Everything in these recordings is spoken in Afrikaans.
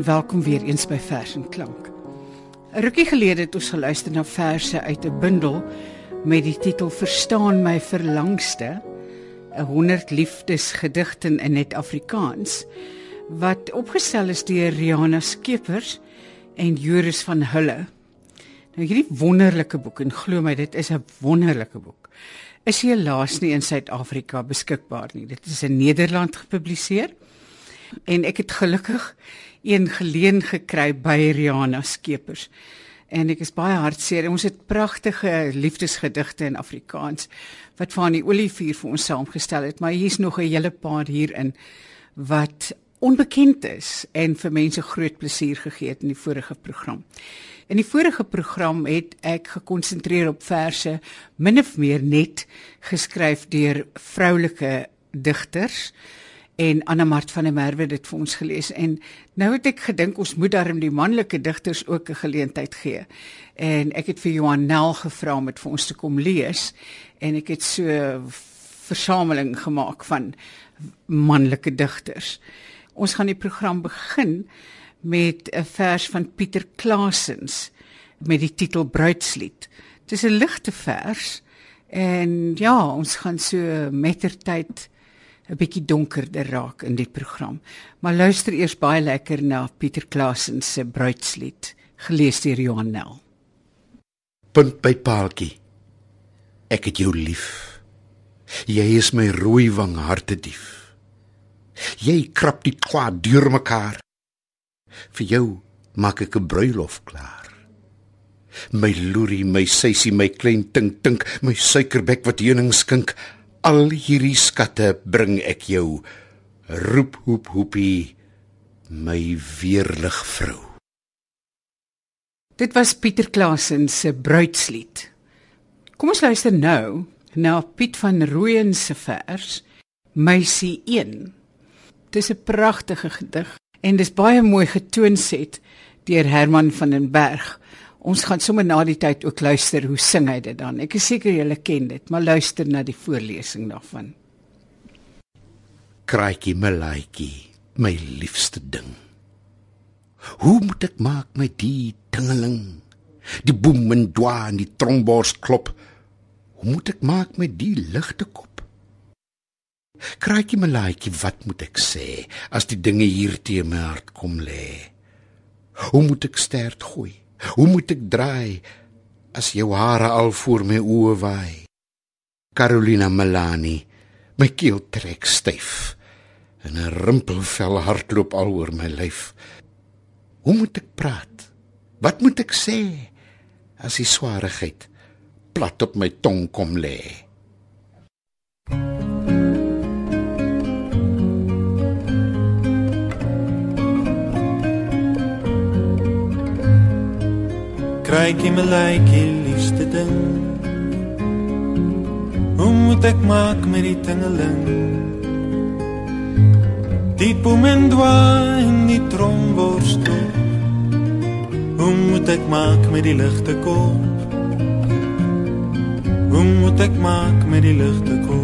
En welkom weer eens by Vers en Klank. 'n Rukkie gelede het ons geluister na verse uit 'n bundel met die titel Verstaan my verlangste, 'n 100 liefdesgedigte in net Afrikaans wat opgestel is deur Riana Skeepers en Joris van Hulle. Nou hierdie wonderlike boek en glo my dit is 'n wonderlike boek. Is helaas nie in Suid-Afrika beskikbaar nie. Dit is in Nederland gepubliseer en ek het gelukkig een geleen gekry by Riana Skeepers. En ek is baie hartseer. Ons het pragtige liefdesgedigte in Afrikaans wat van die Olivier vir ons saamgestel het, maar hier's nog 'n hele paar hierin wat onbekend is en vir mense groot plesier gegee het in die vorige program. In die vorige program het ek gekonsentreer op verse min of meer net geskryf deur vroulike digters en Anna Mart van der Merwe dit vir ons gelees en nou het ek gedink ons moet darm die manlike digters ook 'n geleentheid gee. En ek het vir Johan Nel gevra om dit vir ons te kom lees en ek het so 'n versameling gemaak van manlike digters. Ons gaan die program begin met 'n vers van Pieter Klaasens met die titel Bruidslied. Dit is 'n ligte vers en ja, ons gaan so mettertyd 'n bietjie donkerder raak in die program. Maar luister eers baie lekker na Pieter Klasen se bruidslied, gelees deur Johan Nel. Punt by paaltjie. Ek het jou lief. Jy is my rooi wang harte dief. Jy krap die kwaad deur mekaar. Vir jou maak ek 'n bruilof klaar. My loerie, my seisie, my klein tink tink, my suikerbek wat heuning skink, al hierdie skatte bring ek jou. Roep hoep hoepie my weerlig vrou dit was Pieter Klasen se bruidslied. Kom ons luister nou na Piet van Rooyen se vers meisie 1 dis 'n pragtige gedig en dis baie mooi getoonset deur Herman van den Berg Ons gaan sommer na die tyd ook luister hoe sing hy dit dan. Ek is seker julle ken dit, maar luister na die voorlesing daarvan. Kraaitjie my laaitjie, my liefste ding. Hoe moet ek maak met die tingeling? Die boem en dwa en die trombors klop. Hoe moet ek maak met die ligte kop? Kraaitjie my laaitjie, wat moet ek sê as die dinge hier te my hart kom lê? Hoe moet ek stert gooi? Hoe moet ek draai as jou hare al voor my oë waai? Carolina Melani, my keel trek styf en 'n rimpelvel hardloop al oor my lyf. Hoe moet ek praat? Wat moet ek sê as die swaarigheid plat op my tong kom lê? Krykie my lykie liefste ding. Hoe moet ek maak met die tingeling Die boom en dwa in die tromborstel. Hoe moet ek maak met die ligte kop? Hoe moet ek maak met die ligte kop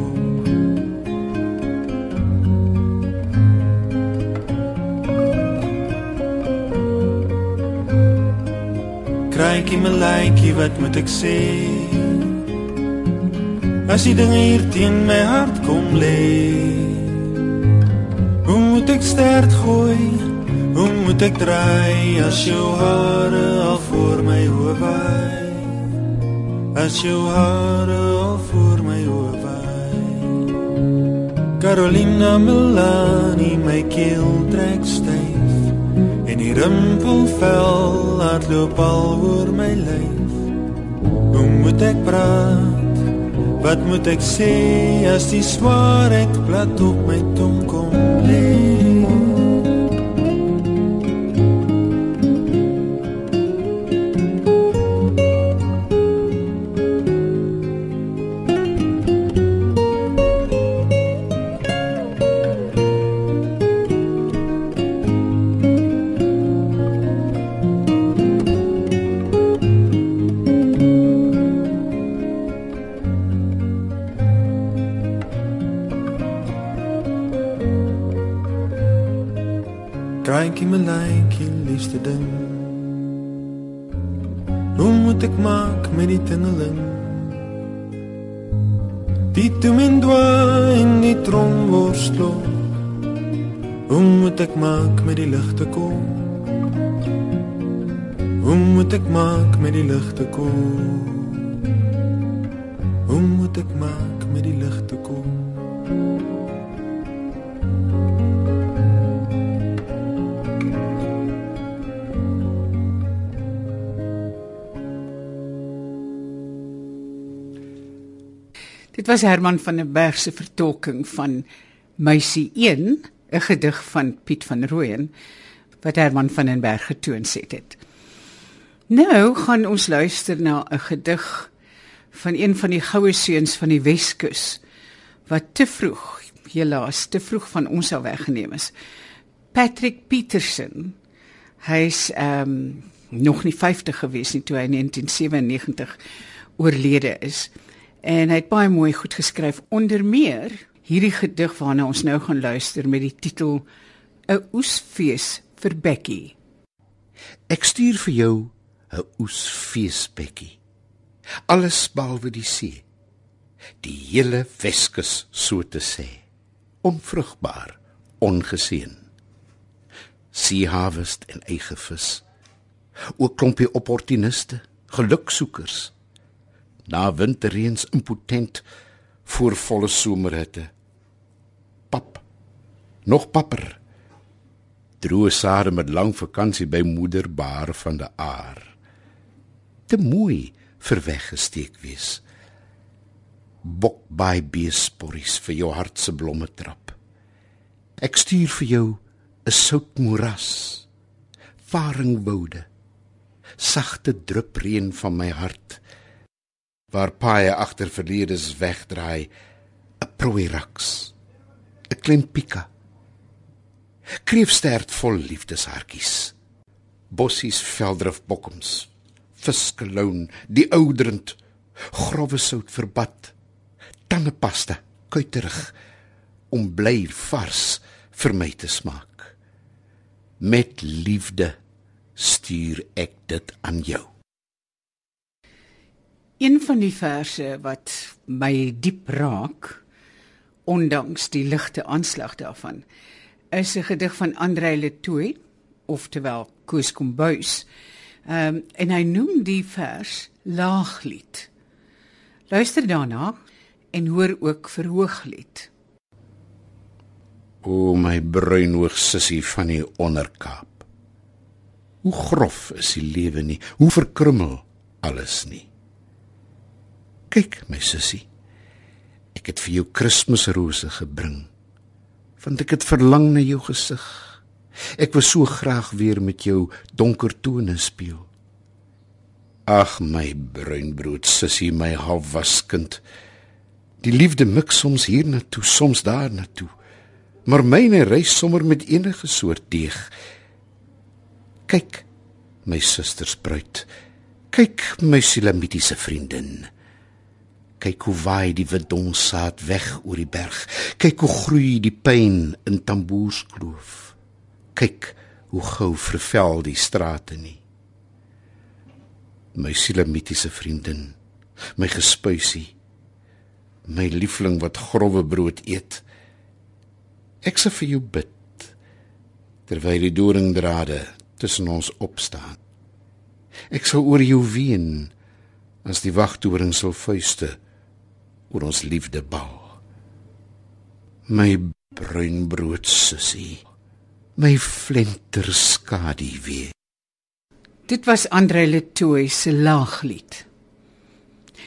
Krykie my lykie wat moet ek sê? As die dinge hier teen my hart kom lê Hoe moet ek stert gooi? Hoe moet ek draai as jou hare al voor my hoof waai? As jou hare al voor my hoof waai. Carolina Melanie my keel trek die rimpelvel laat loop al oor my lyf Hoe moet ek praat? Wat moet ek sê as die swaarheid plat op my tong kom lê? Die tingeling? Die tumindwa in die tromborslo. Hoe moet ek maak met die ligte kom? Hoe moet ek maak met die ligte kom? Hoe moet ek maak met die ligte kom? Dit was Herman van der Berg se vertolking van Meisie 1, 'n gedig van Piet van Rooyen wat Herman van den Berg getoonset het. Nou gaan ons luister na 'n gedig van een van die goue seuns van die Weskus wat te vroeg, helaas te vroeg van ons al weggeneem is. Patrick Peterson. Hy's ehm um, nog nie 50 gewees nie toe hy in 1997 oorlede is en hy het baie mooi goed geskryf onder meer hierdie gedig waarna ons nou gaan luister met die titel 'n oesfees vir Becky. Ek stuur vir jou 'n oesfees Becky. Alles behalwe die see. Die hele Weskus so te sê. Onvrugbaar, ongeseën. Sea harvest en eie vis. Ook klompie opportuniste, geluksoekers na winterreens impotent voor volle somerhitte. Pap. Nog papper. Droë sade met lang vakansie by moeder Baar van die Aar. Te mooi vir weggesteek wees. Bok by beesporries vir jou hart se blomme trap. Ek stuur vir jou 'n sout moeras. Varingwoude. Sagte drupreën van my hart waar paaie agter verledes wegdraai 'n prooiraks 'n klempika kreefstert vol liefdeshartjies bossies veldrif bokkums viskeloon die ouderend grove sout verbat tandepasta kuiterig om bly vars vir my te smaak. Met liefde stuur ek dit aan jou Een van die verse wat my diep raak, ondanks die ligte aanslag daarvan, is 'n gedig van Andrei Letoy, oftewel Koos Kombuis. Ehm um, en hy noem die vers Laaglied. Luister daarna en hoor ook Verhooglied. O my bruinoog sussie van die Onderkaap. Hoe grof is die lewe nie, hoe verkrummel alles nie. Kyk, my sussie. Ek het vir jou Kersrose gebring. Want ek het verlang na jou gesig. Ek wou so graag weer met jou donker tone speel. Ag my bruinbrood sussie, my halfwaskind. Die liefde mik soms hier na toe, soms daar na toe. Maar myne reis sommer met enige soort deeg. Kyk, my suster spruit. Kyk, my silamitiese vriendin. Kyk hoe waai die windonsaad weg oor die berg. Kyk hoe groei die pyn in tamboerskloof. Kyk hoe gou vervel die strate nie. My silamitiese vriendin, my gespuisie, my liefling wat grouwe brood eet. Ek sê vir jou bid terwyl die doringdrade tussen ons opstaan. Ek sal oor jou ween as die wagtoring sal vuiste oor ons liefde bal. My bruinbrood sussie, my flenter skadu weer. Dit was Andre Letoy se laaglied.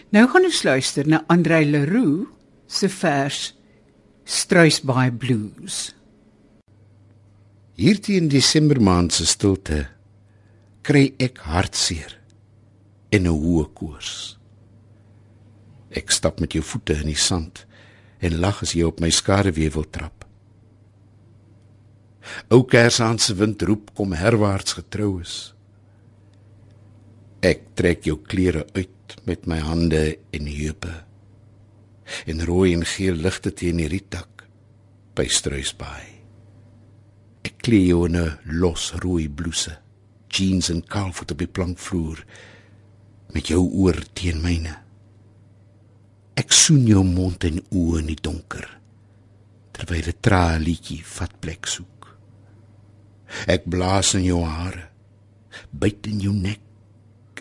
Nou gaan ons luister na Andre Leroux se vers Struisbaai Blues. Hierdie in Desember maand se stilte kry ek hartseer en 'n hoë koors. Ek stap met jou voete in die sand en lag as jy op my skaduwee wil trap. Ou kersaand se wind roep kom herwaarts getrou is. Ek trek jou klere uit met my hande en heupe. En rooi en geel ligte teen die rietak by struisbaai. Ek klee jou in 'n los rooi blouse, jeans en kaalvoet op die plankvloer met jou oor teen myne. Ek soen jou mond en oë in die donker terwyl 'n tralietjie vat plek soek. Ek blaas in jou hare, byt in jou nek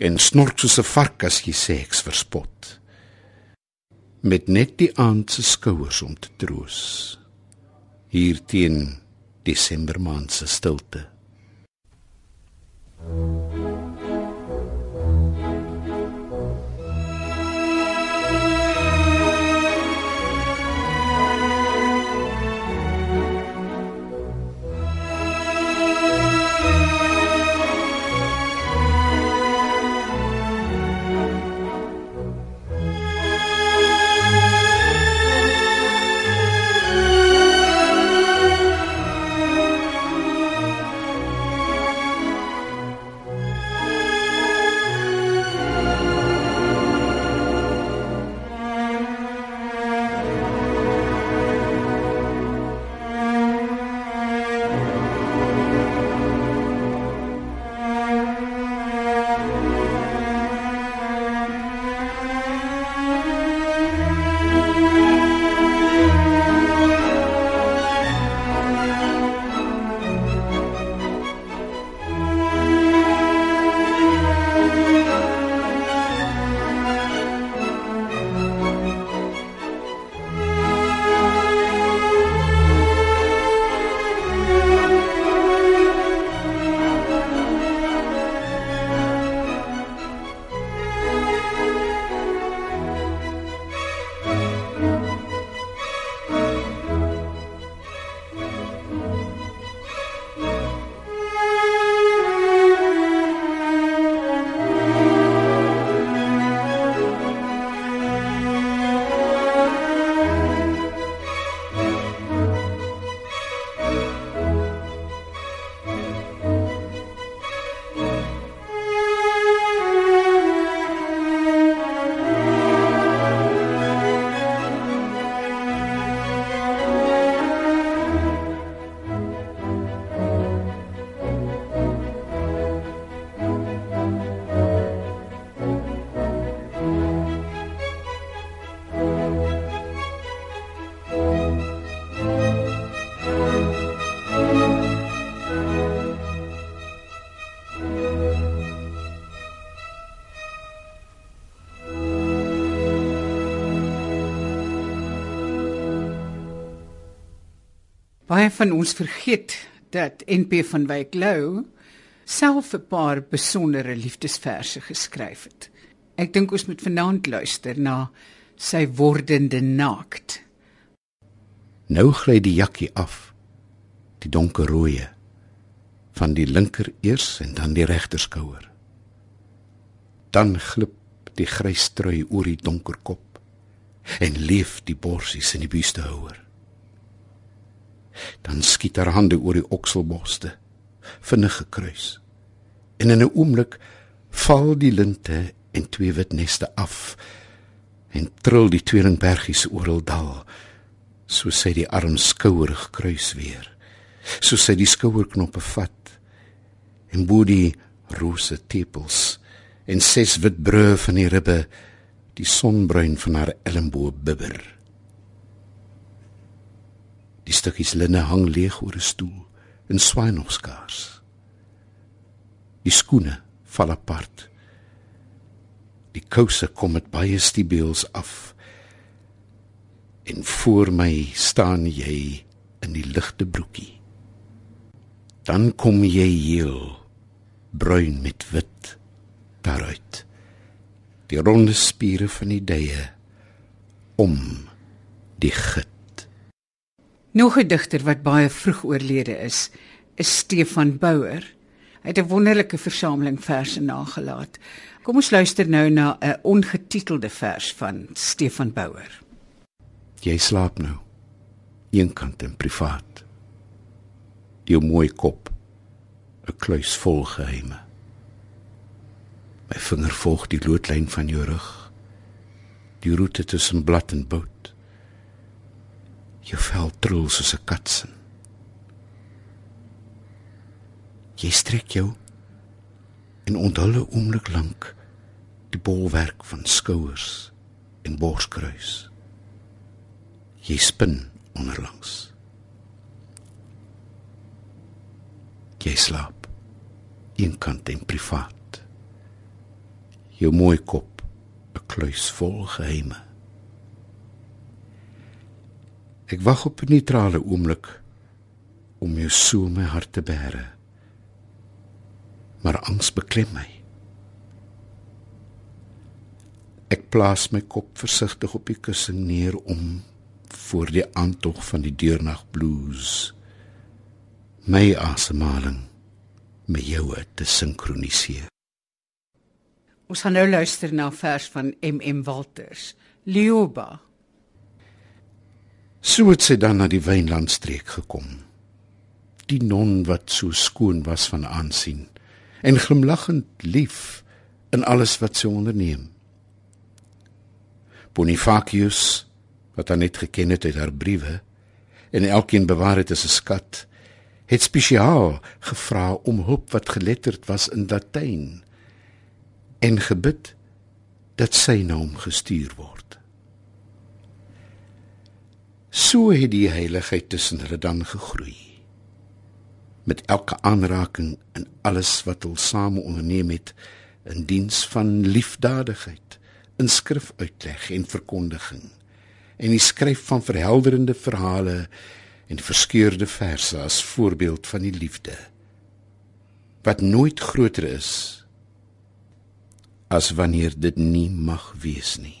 en snork soos 'n vark as jy sê ek's verspot. Met net die aand se skouers om te troos. Hier teen Desember maand se stilte. Baie van ons vergeet dat NP van Wyk Lou self 'n paar besondere liefdesverse geskryf het. Ek dink ons moet vanaand luister na sy wordende naakt. Nou gly die jakkie af. Die donkerrooi van die linker eers en dan die regter skouer. Dan glip die grys trui oor die donker kop en leef die borsies in die buistehouer. Dan skiet haar hande oor die okselboste, vinnig gekruis. En in 'n oomblik val die linte en twee wit neste af en trill die tweelingbergies oral dal. So sy die arm skouerig kruis weer. So sy die skouerknoppe vat en bo die rose tepels en ses wit brûe van die ribbe die sonbruin van haar elmboog bibber Die stukkies linne hang leeg oor 'n stoel en swaai nog skaars. Die skoene val apart. Die kouse kom met baie stibeels af. En voor my staan jy in die ligte broekie. Dan kom jy heel bruin met wit daaruit. Die ronde spiere van die dye om die git. Nog 'n digter wat baie vroeg oorlede is, is Stefan Bouwer. Hy het 'n wonderlike versameling verse nagelaat. Kom ons luister nou na 'n ongetitelde vers van Stefan Bouwer. Jy slaap nou. Eenkant en privaat. Jou mooi kop 'n kluis vol geheime. My vinger volg die loodlyn van jou rug. Die roete tussen blad en bout jou vel trill soos 'n katsin. Jy strek jou en onthul 'n oomblik lank die bolwerk van skouers en borskruis. Jy spin onderlangs. Jy slaap eenkant en privaat. Jou mooi kop 'n kluis vol geheime. Ek wag op 'n neutrale oomblik om jou so my hart te bære. Maar angs beklem my. Ek plaas my kop versigtig op die kussing neer om voor die aantog van die deurnag blues my asemhaling met jou te sinkroniseer. Ons gaan nou luister na 'n vers van MM Walters, Lioba. So het sy dan na die wynlandstreek gekom. Die non wat so skoon was van aansien en glimlaggend lief in alles wat sy onderneem. Bonifacius wat haar net geken het uit haar briewe en elkeen bewaar het as 'n skat het spesiaal gevra om hulp wat geletterd was in Latyn en gebid dat sy na hom gestuur word. So het die heiligheid tussen hulle dan gegroei. Met elke aanraking en alles wat hulle same onderneem het in diens van liefdadigheid, in skrifuitleg en verkondiging en die skryf van verhelderende verhale en verskeurde verse as voorbeeld van die liefde wat nooit groter is as wanneer dit nie mag wees nie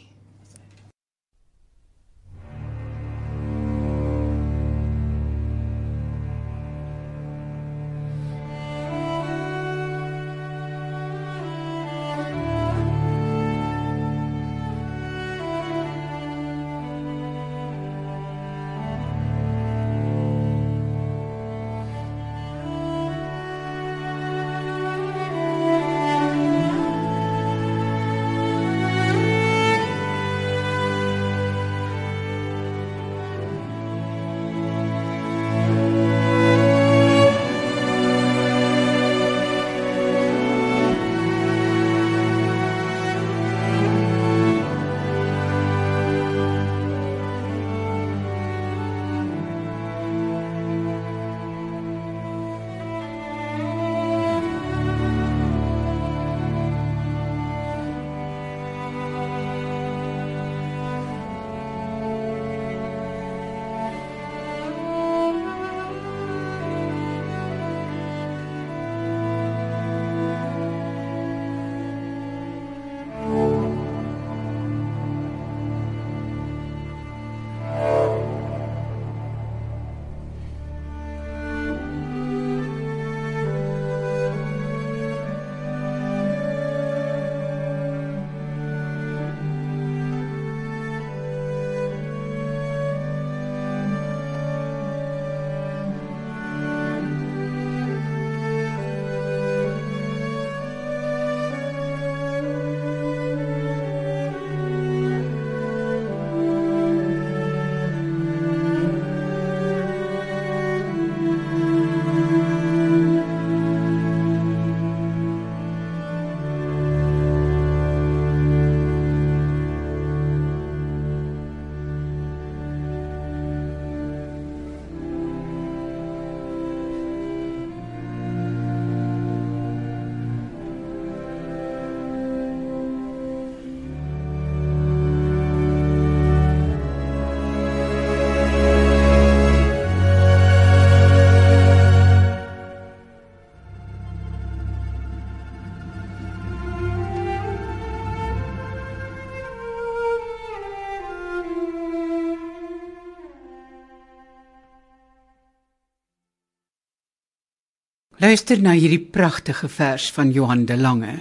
Luister na hierdie pragtige vers van Johan de Lange.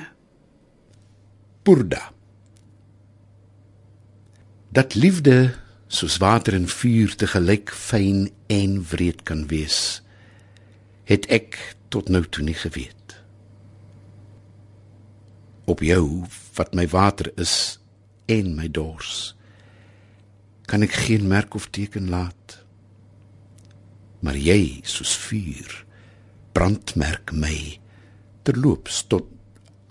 Purda. Dat liefde soos water en vuur te gelyk fyn en wreed kan wees, het ek tot nou toe nie geweet. Op jou wat my water is en my dors, kan ek geen merk of teken laat. Maar jy soos vuur brandmerk my terloops tot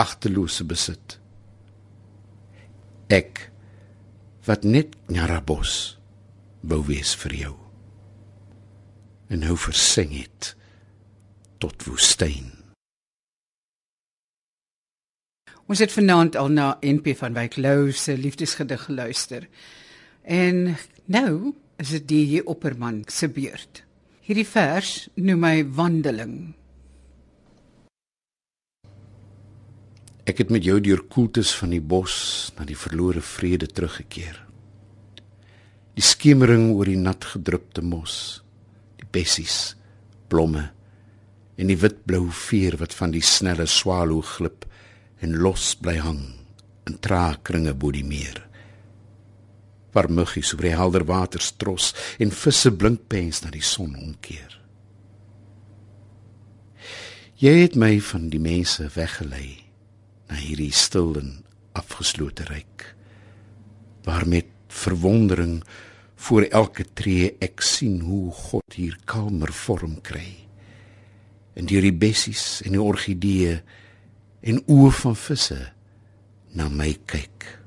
agterlose besit. Ek wat net Nyarabos wou wees vir jou. En nou versing het tot woestyn. Ons het vanaand al na NP van Wyk Lou se liefdesgedig geluister. En nou is dit die Opperman se beurt. Hierdie vers noem my wandeling. Ek het met jou deur koeltes van die bos na die verlore vrede teruggekeer. Die skemering oor die nat gedrupte mos, die bessies, blomme en die witblou veer wat van die snelle swallow glip en los bly hang in traakringe bo die meer. Waar muggies oor die helder water stros en visse blink pens na die son omkeer. Jy het my van die mense weggelei na hierdie stil en afgeslote ryk waar met verwondering voor elke tree ek sien hoe God hier kalmer vorm kry deur die bessies en die orgidee en oë van visse na my kyk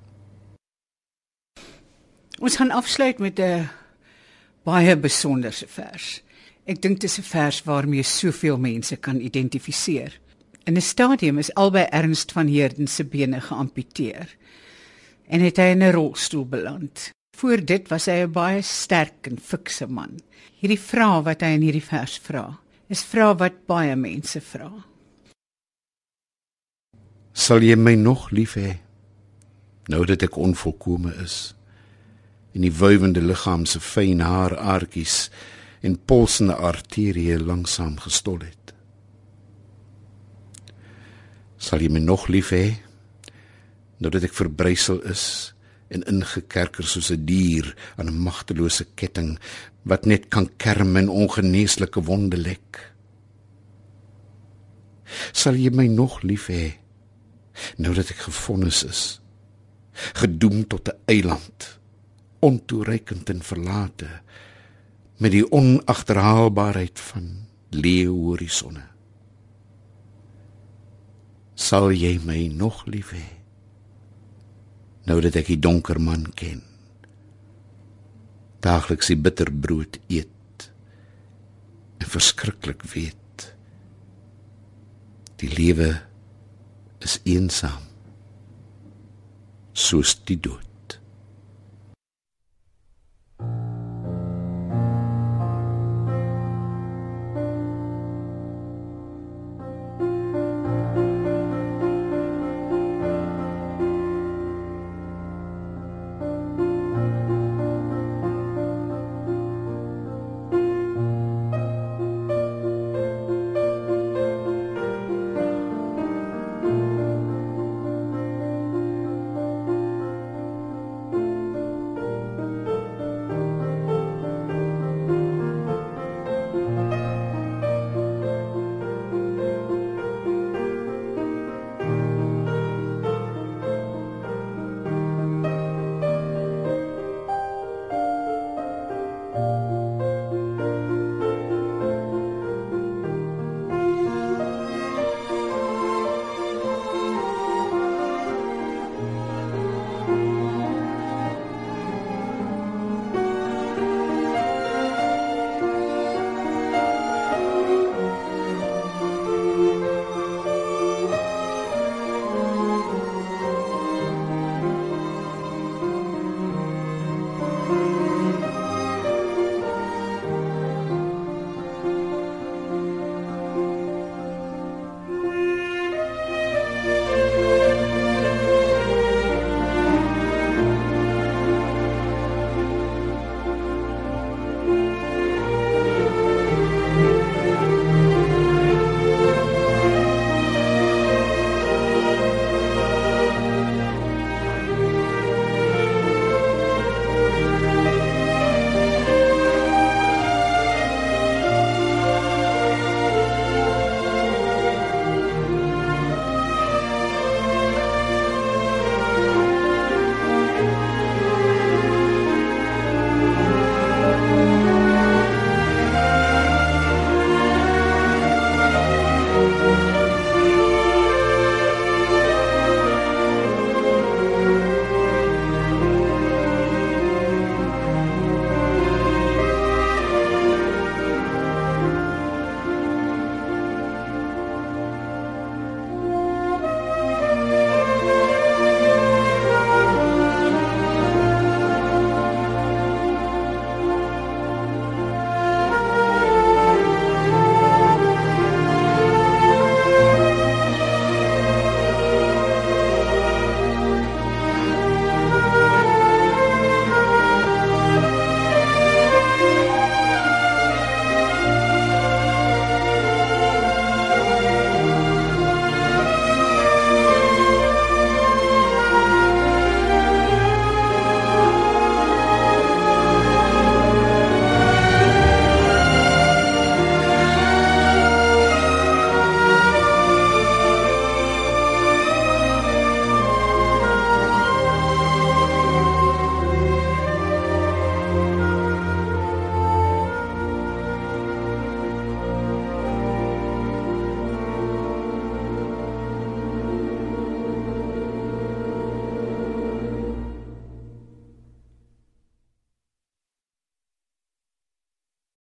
Ons gaan afsluit met 'n baie besonderse vers. Ek dink dit is 'n vers waarmee soveel mense kan identifiseer. In 'n stadium is albei Ernst van Heerden se bene geamputeer en het hy in 'n rolstoel beland. Voor dit was hy 'n baie sterk en fikse man. Hierdie vraag wat hy in hierdie vers vra, is vrae wat baie mense vra. Sal jy my nog lief hê nou dat ek onvolkome is? In die wuivende liggaam se fyn haar aardjies en pulsende arterieë langsam gestol het. Sal jy my nog lief hê? Nou dat ek verbrysel is en ingekerker soos 'n dier aan 'n magtelose ketting wat net kan kerm en ongeneeslike wonde lek? Sal jy my nog lief hê? Nou dat ek gefonnis is gedoem tot 'n eiland ontoereikend en verlate met die onagterhaalbaarheid van leeu horisonne sal jy my nog lief hê? Nou dat ek die donker man ken. Daagliks die bitter brood eet en verskriklik weet. Die lewe is eensaam soos die dood